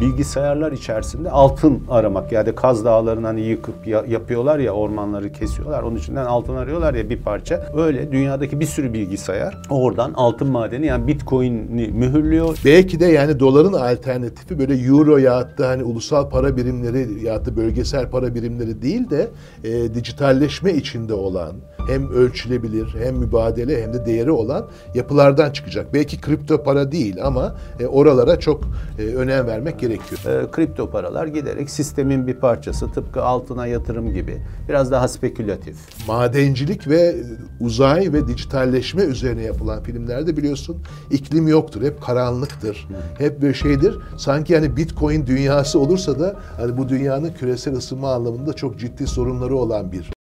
bilgisayarlar içerisinde altın aramak. Yani Kaz Dağları'nı hani yıkıp ya, yapıyorlar ya ormanları kesiyorlar. Onun içinden altın arıyorlar ya bir parça. Öyle dünyadaki bir sürü bilgisayar oradan altın madeni yani bitcoin'i mühürlüyor. Belki de yani doların alternatifi böyle euro ya da hani ulusal para birimleri ya da bölgesel para birimleri değil de e, dijitalleşme içinde olan hem ölçülebilir hem mübadele hem de değeri olan yapılardan çıkacak. Belki kripto para değil ama e, oralara çok e, önem vermek gerekiyor. E, kripto paralar giderek sistemin bir parçası tıpkı altına yatırım gibi biraz daha spekülatif. Madencilik ve uzay ve dijitalleşme üzerine yapılan filmlerde biliyorsun iklim yoktur. Hep karanlıktır. Hep bir şeydir. Sanki yani Bitcoin dünyası olursa da hani bu dünyanın küresel ısınma anlamında çok ciddi sorunları olan bir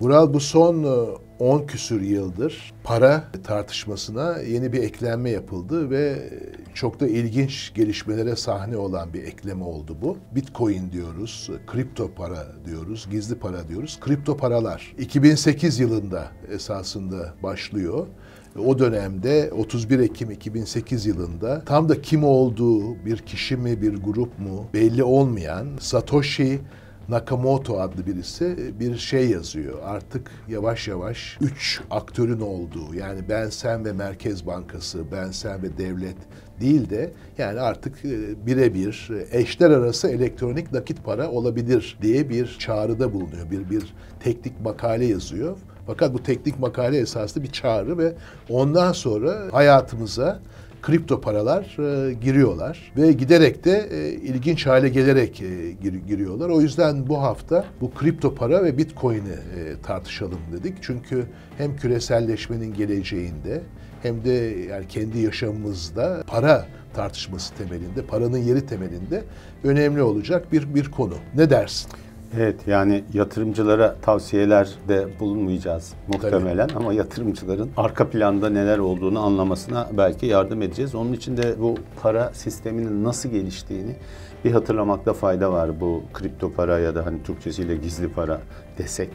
Vural bu son 10 küsür yıldır para tartışmasına yeni bir eklenme yapıldı ve çok da ilginç gelişmelere sahne olan bir ekleme oldu bu. Bitcoin diyoruz, kripto para diyoruz, gizli para diyoruz. Kripto paralar 2008 yılında esasında başlıyor. O dönemde 31 Ekim 2008 yılında tam da kim olduğu bir kişi mi bir grup mu belli olmayan Satoshi Nakamoto adlı birisi bir şey yazıyor. Artık yavaş yavaş üç aktörün olduğu yani ben sen ve Merkez Bankası, ben sen ve devlet değil de yani artık e, birebir eşler arası elektronik nakit para olabilir diye bir çağrıda bulunuyor. Bir bir teknik makale yazıyor. Fakat bu teknik makale esaslı bir çağrı ve ondan sonra hayatımıza kripto paralar e, giriyorlar ve giderek de e, ilginç hale gelerek e, gir, giriyorlar. O yüzden bu hafta bu kripto para ve Bitcoin'i e, tartışalım dedik. Çünkü hem küreselleşmenin geleceğinde hem de yani kendi yaşamımızda para tartışması temelinde, paranın yeri temelinde önemli olacak bir bir konu. Ne dersin? Evet yani yatırımcılara tavsiyelerde bulunmayacağız muhtemelen Tabii. ama yatırımcıların arka planda neler olduğunu anlamasına belki yardım edeceğiz. Onun için de bu para sisteminin nasıl geliştiğini bir hatırlamakta fayda var. Bu kripto para ya da hani Türkçesiyle gizli para desek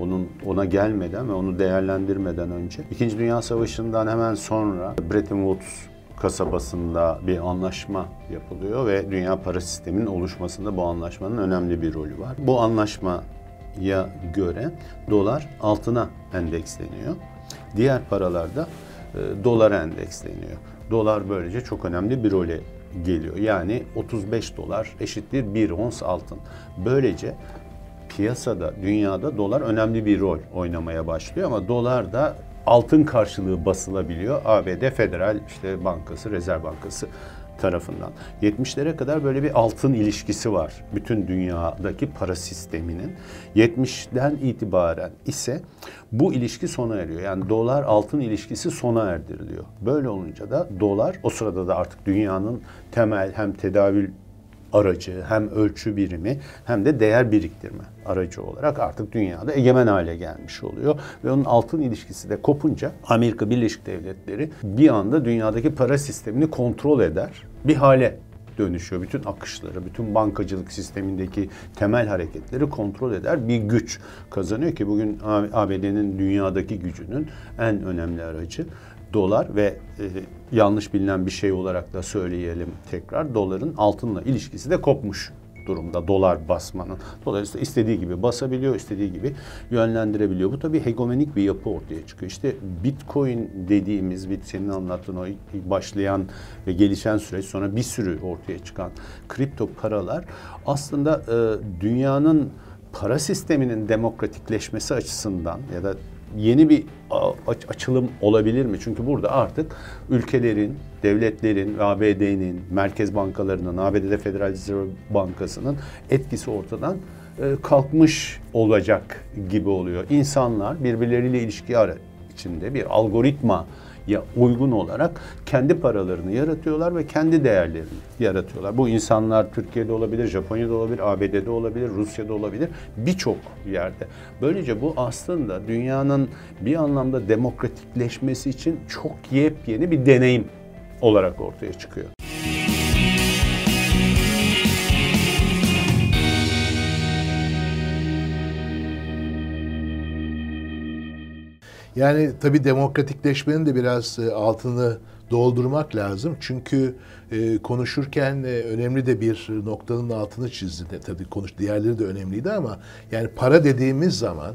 onun ona gelmeden ve onu değerlendirmeden önce İkinci Dünya Savaşı'ndan hemen sonra Bretton Woods kasabasında bir anlaşma yapılıyor ve dünya para sisteminin oluşmasında bu anlaşmanın önemli bir rolü var. Bu anlaşmaya göre dolar altına endeksleniyor. Diğer paralarda e, dolara endeksleniyor. Dolar böylece çok önemli bir role geliyor. Yani 35 dolar eşittir 1 ons altın. Böylece piyasada, dünyada dolar önemli bir rol oynamaya başlıyor ama dolar da altın karşılığı basılabiliyor. ABD Federal işte Bankası, Rezerv Bankası tarafından. 70'lere kadar böyle bir altın ilişkisi var bütün dünyadaki para sisteminin. 70'den itibaren ise bu ilişki sona eriyor. Yani dolar altın ilişkisi sona erdiriliyor. Böyle olunca da dolar o sırada da artık dünyanın temel hem tedavül aracı, hem ölçü birimi hem de değer biriktirme aracı olarak artık dünyada egemen hale gelmiş oluyor. Ve onun altın ilişkisi de kopunca Amerika Birleşik Devletleri bir anda dünyadaki para sistemini kontrol eder bir hale dönüşüyor. Bütün akışları, bütün bankacılık sistemindeki temel hareketleri kontrol eder bir güç kazanıyor ki bugün ABD'nin dünyadaki gücünün en önemli aracı dolar ve e, yanlış bilinen bir şey olarak da söyleyelim tekrar doların altınla ilişkisi de kopmuş durumda dolar basmanın. Dolayısıyla istediği gibi basabiliyor, istediği gibi yönlendirebiliyor. Bu tabii hegemonik bir yapı ortaya çıkıyor. İşte Bitcoin dediğimiz, senin anlattığın o başlayan ve gelişen süreç sonra bir sürü ortaya çıkan kripto paralar aslında e, dünyanın para sisteminin demokratikleşmesi açısından ya da yeni bir açılım olabilir mi? Çünkü burada artık ülkelerin, devletlerin, ABD'nin, merkez bankalarının, ABD'de Federal Reserve Bankası'nın etkisi ortadan e, kalkmış olacak gibi oluyor. İnsanlar birbirleriyle ilişki içinde bir algoritma ya uygun olarak kendi paralarını yaratıyorlar ve kendi değerlerini yaratıyorlar. Bu insanlar Türkiye'de olabilir, Japonya'da olabilir, ABD'de olabilir, Rusya'da olabilir, birçok yerde. Böylece bu aslında dünyanın bir anlamda demokratikleşmesi için çok yepyeni bir deneyim olarak ortaya çıkıyor. Yani tabii demokratikleşmenin de biraz e, altını doldurmak lazım. Çünkü e, konuşurken e, önemli de bir noktanın altını çizdi. De, tabii konuş diğerleri de önemliydi ama yani para dediğimiz zaman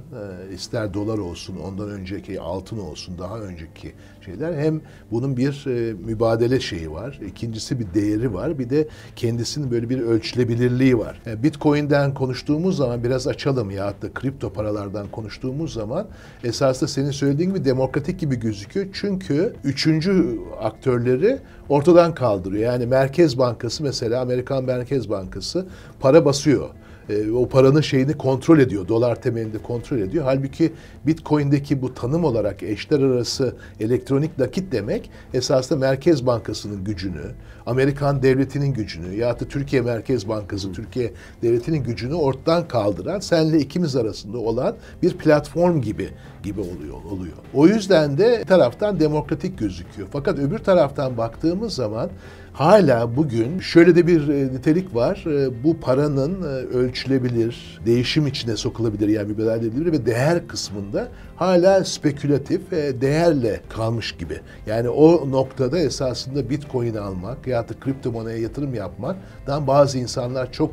e, ister dolar olsun, ondan önceki altın olsun, daha önceki şeyler hem bunun bir e, mübadele şeyi var. İkincisi bir değeri var. Bir de kendisinin böyle bir ölçülebilirliği var. Yani Bitcoin'den konuştuğumuz zaman biraz açalım ya da kripto paralardan konuştuğumuz zaman esasında senin söylediğin gibi demokratik gibi gözüküyor. Çünkü üçüncü aktörleri ortadan kaldırıyor. Yani Merkez Bankası mesela Amerikan Merkez Bankası para basıyor e, o paranın şeyini kontrol ediyor. Dolar temelinde kontrol ediyor. Halbuki Bitcoin'deki bu tanım olarak eşler arası elektronik nakit demek esasında Merkez Bankası'nın gücünü, Amerikan devletinin gücünü ya da Türkiye Merkez Bankası, Türkiye devletinin gücünü ortadan kaldıran, senle ikimiz arasında olan bir platform gibi gibi oluyor oluyor. O yüzden de taraftan demokratik gözüküyor. Fakat öbür taraftan baktığımız zaman hala bugün şöyle de bir e, nitelik var. E, bu paranın e, ölçülebilir, değişim içine sokulabilir yani bir bedel edilebilir ve değer kısmında hala spekülatif değerle kalmış gibi. Yani o noktada esasında Bitcoin almak ya da kripto moneye yatırım yapmaktan bazı insanlar çok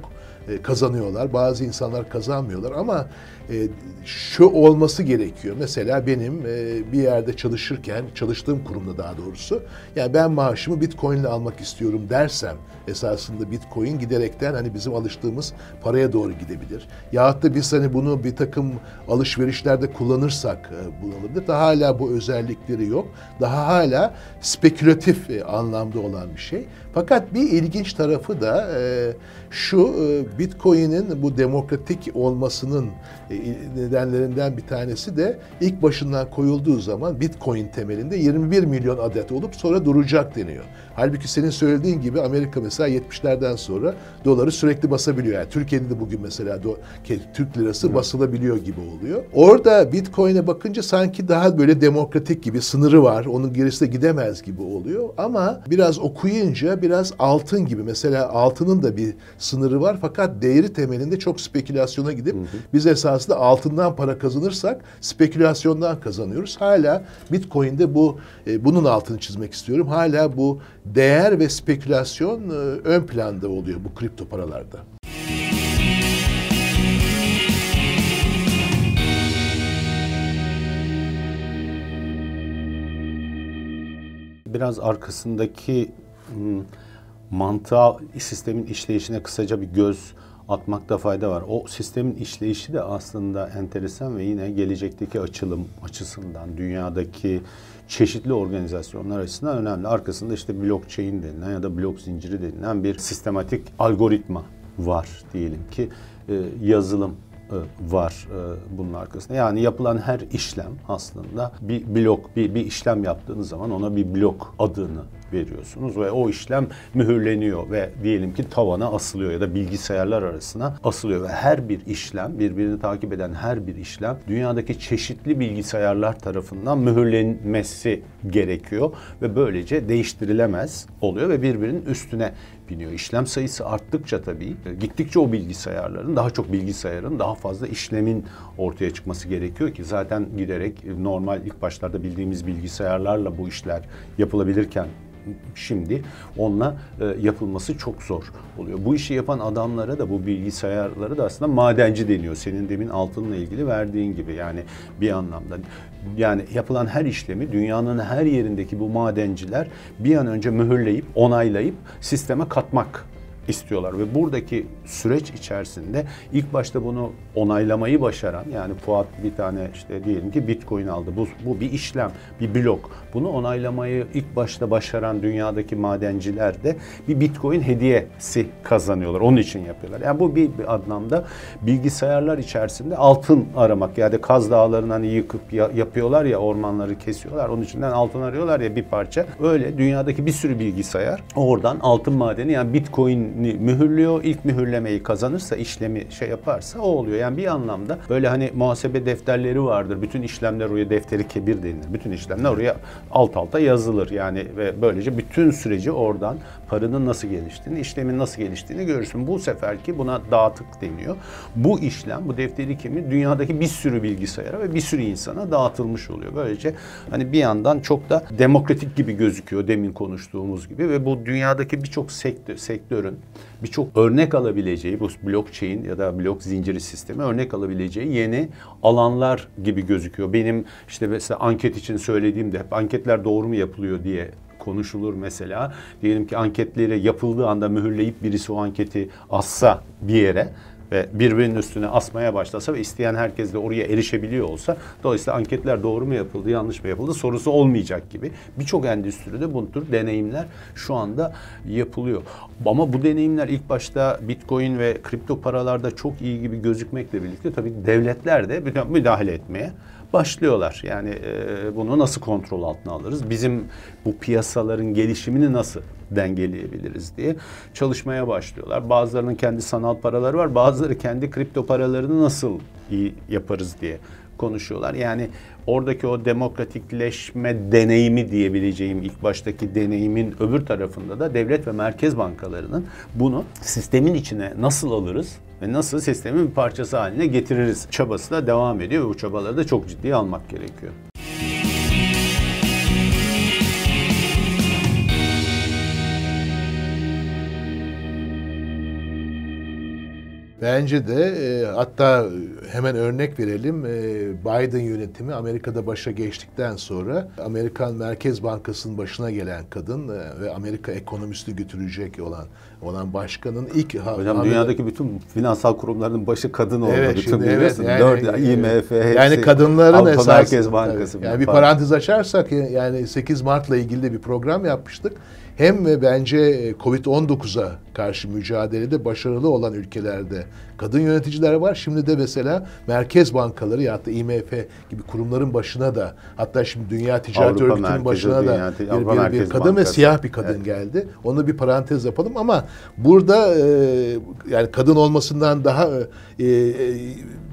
kazanıyorlar, bazı insanlar kazanmıyorlar ama e, şu olması gerekiyor. Mesela benim e, bir yerde çalışırken, çalıştığım kurumda daha doğrusu, yani ben maaşımı Bitcoin ile almak istiyorum dersem, esasında Bitcoin giderekten hani bizim alıştığımız paraya doğru gidebilir. Yahut da biz hani bunu bir takım alışverişlerde kullanırsak e. Daha hala bu özellikleri yok. Daha hala spekülatif e, anlamda olan bir şey. Fakat bir ilginç tarafı da şu Bitcoin'in bu demokratik olmasının nedenlerinden bir tanesi de ilk başından koyulduğu zaman Bitcoin temelinde 21 milyon adet olup sonra duracak deniyor. Halbuki senin söylediğin gibi Amerika mesela 70'lerden sonra doları sürekli basabiliyor. Yani Türkiye'de de bugün mesela Türk lirası Hı. basılabiliyor gibi oluyor. Orada Bitcoin'e bakınca sanki daha böyle demokratik gibi sınırı var. Onun gerisine gidemez gibi oluyor. Ama biraz okuyunca biraz altın gibi. Mesela altının da bir sınırı var fakat değeri temelinde çok spekülasyona gidip hı hı. biz esasında altından para kazanırsak spekülasyondan kazanıyoruz. Hala Bitcoin'de bu e, bunun altını çizmek istiyorum. Hala bu değer ve spekülasyon e, ön planda oluyor bu kripto paralarda. Biraz arkasındaki hmm, mantığa, sistemin işleyişine kısaca bir göz atmakta fayda var. O sistemin işleyişi de aslında enteresan ve yine gelecekteki açılım açısından dünyadaki çeşitli organizasyonlar açısından önemli. Arkasında işte blockchain denilen ya da blok zinciri denilen bir sistematik algoritma var diyelim ki e, yazılım e, var e, bunun arkasında. Yani yapılan her işlem aslında bir blok, bir, bir işlem yaptığınız zaman ona bir blok adını veriyorsunuz ve o işlem mühürleniyor ve diyelim ki tavana asılıyor ya da bilgisayarlar arasına asılıyor ve her bir işlem birbirini takip eden her bir işlem dünyadaki çeşitli bilgisayarlar tarafından mühürlenmesi gerekiyor ve böylece değiştirilemez oluyor ve birbirinin üstüne biniyor. İşlem sayısı arttıkça tabii gittikçe o bilgisayarların daha çok bilgisayarın daha fazla işlemin ortaya çıkması gerekiyor ki zaten giderek normal ilk başlarda bildiğimiz bilgisayarlarla bu işler yapılabilirken şimdi onunla e, yapılması çok zor oluyor. Bu işi yapan adamlara da bu bilgisayarları da aslında madenci deniyor. Senin demin altınla ilgili verdiğin gibi yani bir anlamda yani yapılan her işlemi dünyanın her yerindeki bu madenciler bir an önce mühürleyip onaylayıp sisteme katmak istiyorlar ve buradaki süreç içerisinde ilk başta bunu onaylamayı başaran yani Fuat bir tane işte diyelim ki Bitcoin aldı. Bu, bu bir işlem, bir blok. Bunu onaylamayı ilk başta başaran dünyadaki madenciler de bir Bitcoin hediyesi kazanıyorlar. Onun için yapıyorlar. Yani bu bir, bir anlamda bilgisayarlar içerisinde altın aramak. Yani Kaz Dağları'nı hani yıkıp ya, yapıyorlar ya ormanları kesiyorlar. Onun içinden altın arıyorlar ya bir parça. Öyle dünyadaki bir sürü bilgisayar oradan altın madeni yani Bitcoin işlemini mühürlüyor. İlk mühürlemeyi kazanırsa, işlemi şey yaparsa o oluyor. Yani bir anlamda böyle hani muhasebe defterleri vardır. Bütün işlemler oraya defteri kebir denilir. Bütün işlemler oraya alt alta yazılır. Yani ve böylece bütün süreci oradan paranın nasıl geliştiğini, işlemin nasıl geliştiğini görürsün. Bu seferki buna dağıtık deniyor. Bu işlem, bu defteri kimi dünyadaki bir sürü bilgisayara ve bir sürü insana dağıtılmış oluyor. Böylece hani bir yandan çok da demokratik gibi gözüküyor demin konuştuğumuz gibi ve bu dünyadaki birçok sektör, sektörün birçok örnek alabileceği bu blockchain ya da blok zinciri sistemi örnek alabileceği yeni alanlar gibi gözüküyor. Benim işte mesela anket için söylediğimde hep anketler doğru mu yapılıyor diye konuşulur mesela. Diyelim ki anketleri yapıldığı anda mühürleyip birisi o anketi assa bir yere ve birbirinin üstüne asmaya başlasa ve isteyen herkes de oraya erişebiliyor olsa dolayısıyla anketler doğru mu yapıldı, yanlış mı yapıldı sorusu olmayacak gibi. Birçok endüstride bu tür deneyimler şu anda yapılıyor. Ama bu deneyimler ilk başta Bitcoin ve kripto paralarda çok iyi gibi gözükmekle birlikte tabii devletler de müdahale etmeye başlıyorlar. Yani e, bunu nasıl kontrol altına alırız? Bizim bu piyasaların gelişimini nasıl dengeleyebiliriz diye çalışmaya başlıyorlar. Bazılarının kendi sanal paraları var, bazıları kendi kripto paralarını nasıl iyi yaparız diye konuşuyorlar. Yani oradaki o demokratikleşme deneyimi diyebileceğim ilk baştaki deneyimin öbür tarafında da devlet ve merkez bankalarının bunu sistemin içine nasıl alırız ve nasıl sistemin bir parçası haline getiririz çabası da devam ediyor ve bu çabaları da çok ciddiye almak gerekiyor. Bence de e, hatta hemen örnek verelim. E, Biden yönetimi Amerika'da başa geçtikten sonra Amerikan Merkez Bankası'nın başına gelen kadın e, ve Amerika ekonomisini götürecek olan olan başkanın ilk Hocam Amerika, dünyadaki bütün finansal kurumların başı kadın oldu. Evet, bütün şimdi evet, yani, Dört, IMF, hepsi, yani kadınların Avrupa esas Merkez Bankası. Yani bir parantez açarsak yani 8 Mart'la ilgili de bir program yapmıştık hem ve bence e, Covid-19'a karşı mücadelede başarılı olan ülkelerde kadın yöneticiler var. Şimdi de mesela merkez bankaları ya da IMF gibi kurumların başına da hatta şimdi Dünya Ticaret Avrupa Örgütü'nün başına da bir, bir, bir kadın Bankası. ve siyah bir kadın evet. geldi. Onu bir parantez yapalım ama burada e, yani kadın olmasından daha e, e,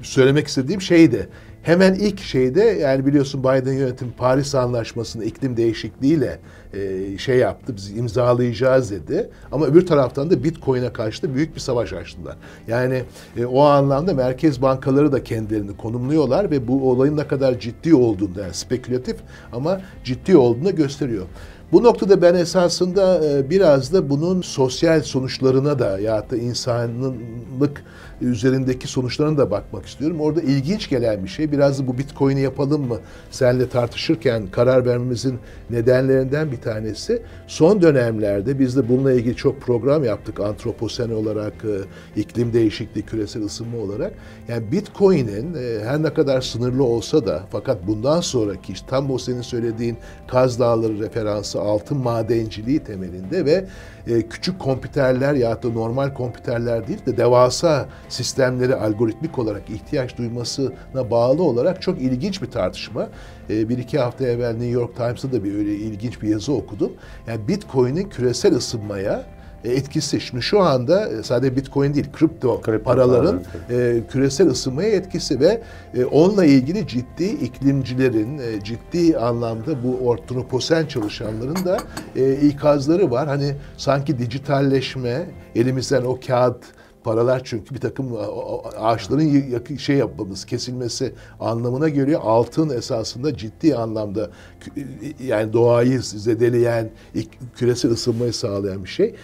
söylemek istediğim şey de Hemen ilk şeyde yani biliyorsun Biden yönetimi Paris Anlaşması'nı iklim değişikliğiyle e, şey yaptı, biz imzalayacağız dedi. Ama öbür taraftan da Bitcoin'e karşı da büyük bir savaş açtılar. Yani e, o anlamda merkez bankaları da kendilerini konumluyorlar ve bu olayın ne kadar ciddi olduğunu yani spekülatif ama ciddi olduğunu gösteriyor. Bu noktada ben esasında e, biraz da bunun sosyal sonuçlarına da ya da insanlık üzerindeki sonuçlarına da bakmak istiyorum. Orada ilginç gelen bir şey. Biraz da bu Bitcoin'i yapalım mı? Seninle tartışırken karar vermemizin nedenlerinden bir tanesi. Son dönemlerde biz de bununla ilgili çok program yaptık. Antroposen olarak, e, iklim değişikliği, küresel ısınma olarak. Yani Bitcoin'in e, her ne kadar sınırlı olsa da fakat bundan sonraki işte tam o senin söylediğin Kaz Dağları referansı altın madenciliği temelinde ve e, küçük kompüterler ya da normal kompüterler değil de devasa sistemleri algoritmik olarak ihtiyaç duymasına bağlı olarak çok ilginç bir tartışma. E, bir iki hafta evvel New York Times'ta da bir öyle ilginç bir yazı okudum. Yani Bitcoin'in küresel ısınmaya etkisi. Şimdi şu anda e, sadece Bitcoin değil, kripto, kripto paraların e, küresel ısınmaya etkisi ve e, onunla ilgili ciddi iklimcilerin, e, ciddi anlamda bu ortonoposen çalışanların da e, ikazları var. Hani sanki dijitalleşme, elimizden o kağıt paralar çünkü bir takım ağaçların şey yapmamız, kesilmesi anlamına geliyor. Altın esasında ciddi anlamda yani doğayı zedeleyen, küresel ısınmayı sağlayan bir şey.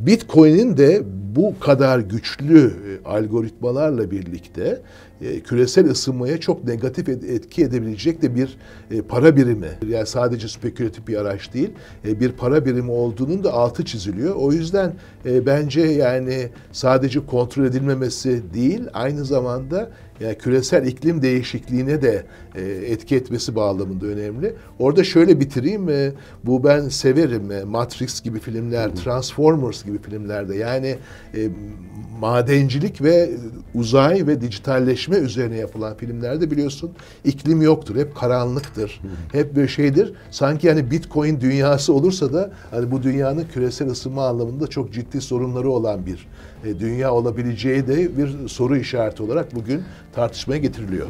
Bitcoin'in de bu kadar güçlü e, algoritmalarla birlikte e, küresel ısınmaya çok negatif etki edebilecek de bir e, para birimi. Yani sadece spekülatif bir araç değil, bir para birimi olduğunun da altı çiziliyor. O yüzden bence yani sadece kontrol edilmemesi değil, aynı zamanda yani küresel iklim değişikliğine de e, etki etmesi bağlamında önemli. Orada şöyle bitireyim. E, bu ben severim. E, Matrix gibi filmler, Transformers gibi filmlerde yani e, madencilik ve uzay ve dijitalleşme üzerine yapılan filmlerde biliyorsun iklim yoktur. Hep karanlıktır. Hep bir şeydir. Sanki hani Bitcoin dünyası olursa da hani bu dünyanın küresel ısınma anlamında çok ciddi sorunları olan bir dünya olabileceği de bir soru işareti olarak bugün tartışmaya getiriliyor.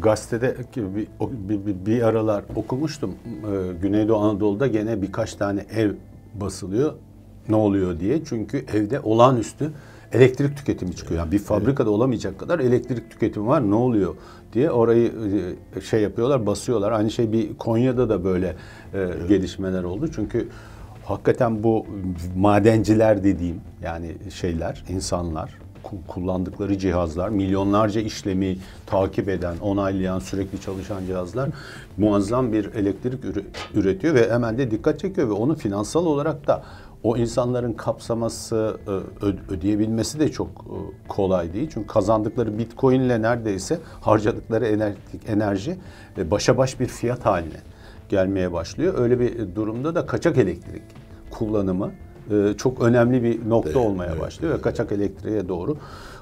Gazetede bir, bir, bir, bir aralar okumuştum. Ee, Güneydoğu Anadolu'da gene birkaç tane ev basılıyor. Ne oluyor diye. Çünkü evde olağanüstü elektrik tüketimi çıkıyor. Yani bir fabrikada olamayacak kadar elektrik tüketimi var. Ne oluyor diye orayı e, şey yapıyorlar, basıyorlar. Aynı şey bir Konya'da da böyle e, gelişmeler oldu. Çünkü hakikaten bu madenciler dediğim yani şeyler, insanlar kullandıkları cihazlar, milyonlarca işlemi takip eden, onaylayan, sürekli çalışan cihazlar muazzam bir elektrik üretiyor ve hemen de dikkat çekiyor ve onu finansal olarak da o insanların kapsaması, e, ödeyebilmesi de çok e, kolay değil. Çünkü kazandıkları bitcoin ile neredeyse harcadıkları enerji e, başa baş bir fiyat haline gelmeye başlıyor. Öyle bir durumda da kaçak elektrik kullanımı çok önemli bir nokta evet, olmaya evet, başlıyor evet. ve kaçak elektriğe doğru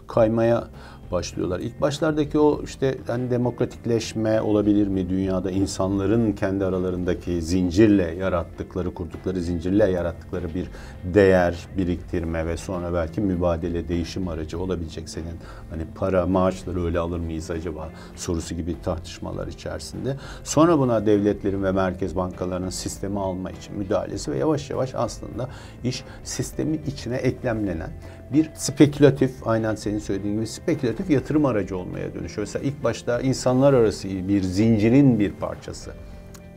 kaymaya başlıyorlar. İlk başlardaki o işte hani demokratikleşme olabilir mi dünyada insanların kendi aralarındaki zincirle yarattıkları, kurdukları zincirle yarattıkları bir değer biriktirme ve sonra belki mübadele, değişim aracı olabilecek senin hani para, maaşları öyle alır mıyız acaba sorusu gibi tartışmalar içerisinde. Sonra buna devletlerin ve merkez bankalarının sistemi alma için müdahalesi ve yavaş yavaş aslında iş sistemin içine eklemlenen bir spekülatif, aynen senin söylediğin gibi spekülatif yatırım aracı olmaya dönüşüyor. Mesela ilk başta insanlar arası bir zincirin bir parçası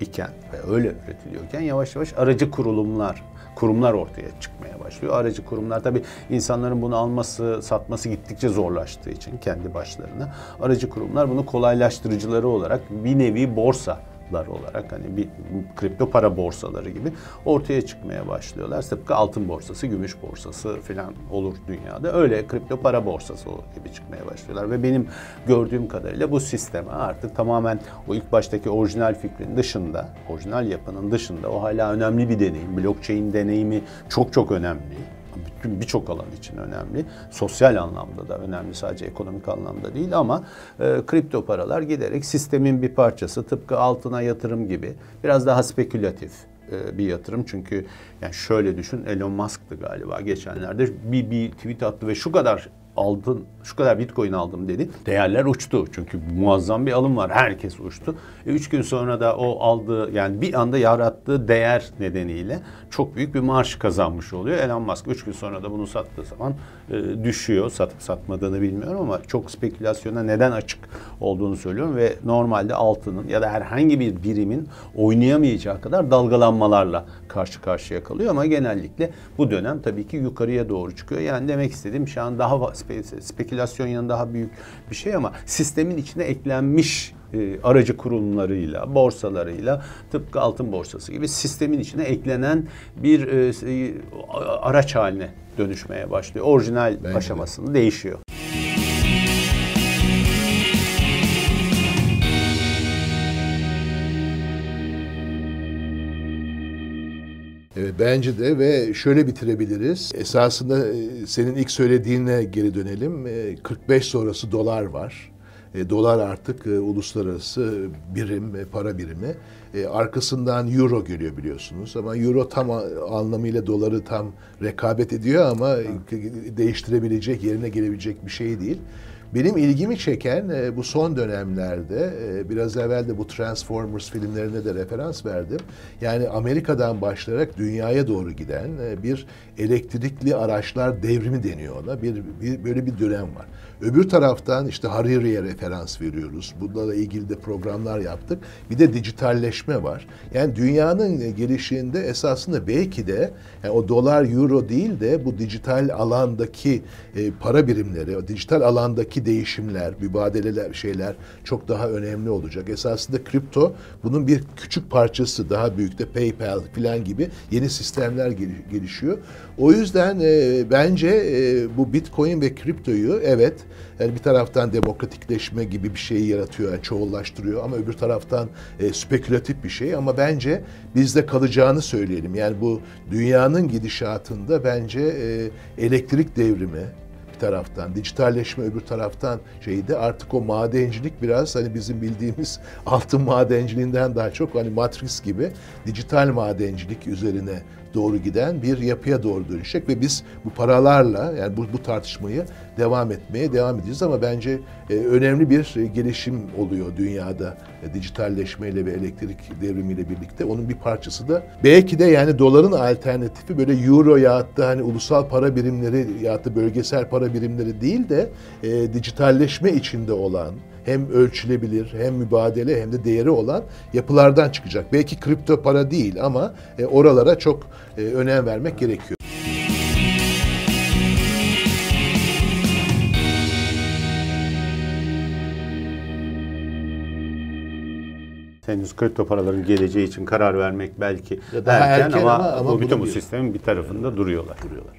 iken ve öyle üretiliyorken yavaş yavaş aracı kurulumlar, kurumlar ortaya çıkmaya başlıyor. Aracı kurumlar tabii insanların bunu alması, satması gittikçe zorlaştığı için kendi başlarına aracı kurumlar bunu kolaylaştırıcıları olarak bir nevi borsa olarak hani bir kripto para borsaları gibi ortaya çıkmaya başlıyorlar. Tıpkı altın borsası, gümüş borsası falan olur dünyada. Öyle kripto para borsası gibi çıkmaya başlıyorlar ve benim gördüğüm kadarıyla bu sisteme artık tamamen o ilk baştaki orijinal fikrin dışında, orijinal yapının dışında o hala önemli bir deneyim. Blockchain deneyimi çok çok önemli bütün birçok alan için önemli. Sosyal anlamda da önemli sadece ekonomik anlamda değil ama e, kripto paralar giderek sistemin bir parçası tıpkı altına yatırım gibi biraz daha spekülatif e, bir yatırım. Çünkü yani şöyle düşün Elon Musk'tı galiba geçenlerde bir, bir tweet attı ve şu kadar aldın, şu kadar bitcoin aldım dedi. Değerler uçtu. Çünkü muazzam bir alım var. Herkes uçtu. E, üç gün sonra da o aldığı yani bir anda yarattığı değer nedeniyle çok büyük bir marş kazanmış oluyor. Elon Musk üç gün sonra da bunu sattığı zaman düşüyor. Satıp satmadığını bilmiyorum ama çok spekülasyona neden açık olduğunu söylüyorum ve normalde altının ya da herhangi bir birimin oynayamayacağı kadar dalgalanmalarla karşı karşıya kalıyor ama genellikle bu dönem tabii ki yukarıya doğru çıkıyor. Yani demek istediğim şu an daha spekülasyon yanı daha büyük bir şey ama sistemin içine eklenmiş e, aracı kurumlarıyla, borsalarıyla tıpkı altın borsası gibi sistemin içine eklenen bir e, araç haline dönüşmeye başlıyor. Orijinal Bence aşamasında de. değişiyor. Bence de ve şöyle bitirebiliriz. Esasında e, senin ilk söylediğine geri dönelim. 45 e, sonrası dolar var. E, dolar artık uluslararası birim, para birimi. arkasından euro geliyor biliyorsunuz. Ama euro tam anlamıyla doları tam rekabet ediyor ama değiştirebilecek, yerine gelebilecek bir şey değil. Benim ilgimi çeken e, bu son dönemlerde e, biraz evvel de bu Transformers filmlerine de referans verdim. Yani Amerika'dan başlayarak dünyaya doğru giden e, bir elektrikli araçlar devrimi deniyor ona. Bir, bir böyle bir dönem var. Öbür taraftan işte Hariri'ye referans veriyoruz. Bunlarla ilgili de programlar yaptık. Bir de dijitalleşme var. Yani dünyanın gelişiğinde esasında belki de yani o dolar, euro değil de bu dijital alandaki e, para birimleri, o dijital alandaki değişimler, mübadeleler, şeyler çok daha önemli olacak. Esasında kripto bunun bir küçük parçası, daha büyük de PayPal falan gibi yeni sistemler gel- gelişiyor. O yüzden e, bence e, bu Bitcoin ve kriptoyu evet yani bir taraftan demokratikleşme gibi bir şeyi yaratıyor, yani çoğullaştırıyor ama öbür taraftan e, spekülatif bir şey ama bence bizde kalacağını söyleyelim. Yani bu dünyanın gidişatında bence e, elektrik devrimi taraftan, dijitalleşme öbür taraftan şeydi artık o madencilik biraz hani bizim bildiğimiz altın madenciliğinden daha çok hani Matrix gibi dijital madencilik üzerine doğru giden bir yapıya doğru dönüşecek ve biz bu paralarla yani bu, bu tartışmayı devam etmeye devam edeceğiz. Ama bence e, önemli bir gelişim oluyor dünyada dijitalleşmeyle ve elektrik devrimiyle birlikte. Onun bir parçası da belki de yani doların alternatifi böyle euro ya da hani ulusal para birimleri ya da bölgesel para birimleri değil de e, dijitalleşme içinde olan hem ölçülebilir hem mübadele hem de değeri olan yapılardan çıkacak. Belki kripto para değil ama e, oralara çok e, önem vermek gerekiyor. Henüz kripto paraların geleceği için karar vermek belki Ya erken, erken ama, ama- ama bu bütün bu sistemin bir tarafında duruyorlar. Duruyorlar.